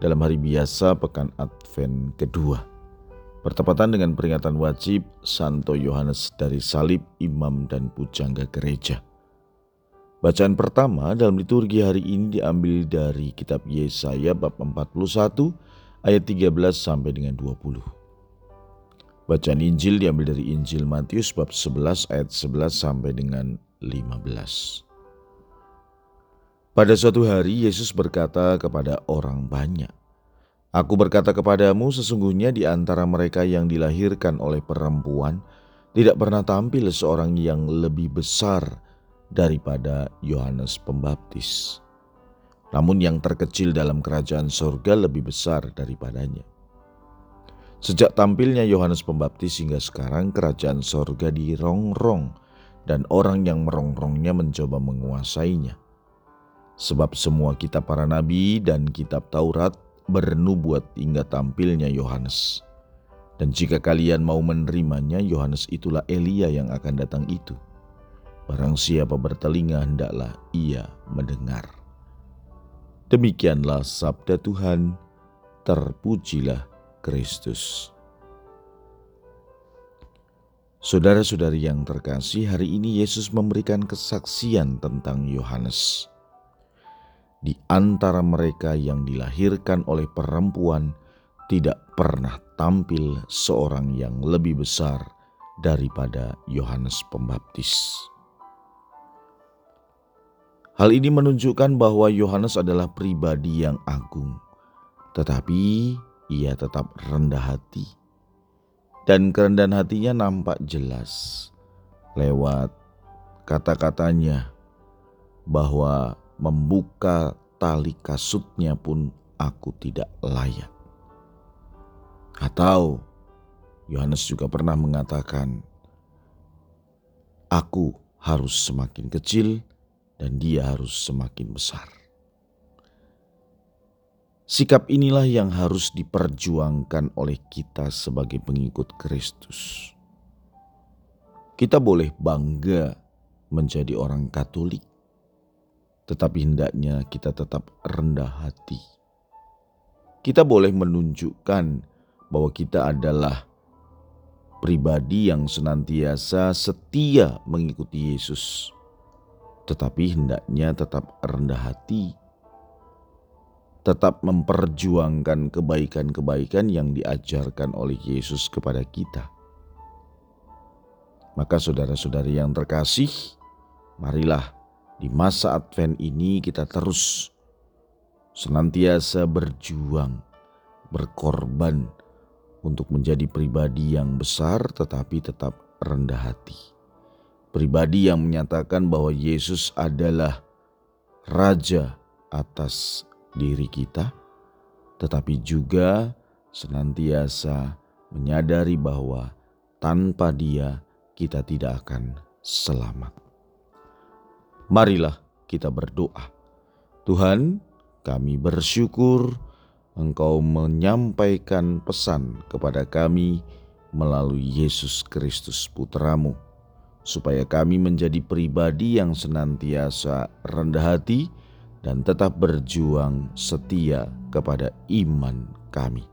dalam hari biasa pekan Advent kedua. Bertepatan dengan peringatan wajib Santo Yohanes dari Salib, Imam dan Pujangga Gereja. Bacaan pertama dalam liturgi hari ini diambil dari kitab Yesaya bab 41 ayat 13 sampai dengan 20. Bacaan Injil diambil dari Injil Matius bab 11 ayat 11 sampai dengan 15. Pada suatu hari Yesus berkata kepada orang banyak, Aku berkata kepadamu sesungguhnya di antara mereka yang dilahirkan oleh perempuan tidak pernah tampil seorang yang lebih besar daripada Yohanes Pembaptis. Namun yang terkecil dalam kerajaan sorga lebih besar daripadanya. Sejak tampilnya Yohanes Pembaptis hingga sekarang kerajaan sorga dirongrong dan orang yang merongrongnya mencoba menguasainya. Sebab semua kitab para nabi dan kitab Taurat bernubuat hingga tampilnya Yohanes. Dan jika kalian mau menerimanya, Yohanes itulah Elia yang akan datang itu. Barang siapa bertelinga hendaklah ia mendengar. Demikianlah sabda Tuhan, terpujilah Kristus. Saudara-saudari yang terkasih, hari ini Yesus memberikan kesaksian tentang Yohanes di antara mereka yang dilahirkan oleh perempuan tidak pernah tampil seorang yang lebih besar daripada Yohanes Pembaptis. Hal ini menunjukkan bahwa Yohanes adalah pribadi yang agung, tetapi ia tetap rendah hati. Dan kerendahan hatinya nampak jelas lewat kata-katanya bahwa membuka tali kasutnya pun aku tidak layak. Atau Yohanes juga pernah mengatakan, "Aku harus semakin kecil dan dia harus semakin besar." Sikap inilah yang harus diperjuangkan oleh kita sebagai pengikut Kristus. Kita boleh bangga menjadi orang Katolik, tetapi hendaknya kita tetap rendah hati. Kita boleh menunjukkan bahwa kita adalah pribadi yang senantiasa setia mengikuti Yesus, tetapi hendaknya tetap rendah hati, tetap memperjuangkan kebaikan-kebaikan yang diajarkan oleh Yesus kepada kita. Maka, saudara-saudari yang terkasih, marilah di masa Advent ini kita terus senantiasa berjuang, berkorban untuk menjadi pribadi yang besar tetapi tetap rendah hati. Pribadi yang menyatakan bahwa Yesus adalah raja atas diri kita, tetapi juga senantiasa menyadari bahwa tanpa Dia kita tidak akan selamat. Marilah kita berdoa. Tuhan, kami bersyukur Engkau menyampaikan pesan kepada kami melalui Yesus Kristus Putramu, supaya kami menjadi pribadi yang senantiasa rendah hati dan tetap berjuang setia kepada iman kami.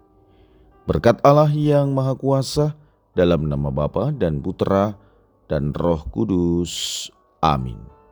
Berkat Allah yang Maha Kuasa, dalam nama Bapa dan Putra dan Roh Kudus. Amin.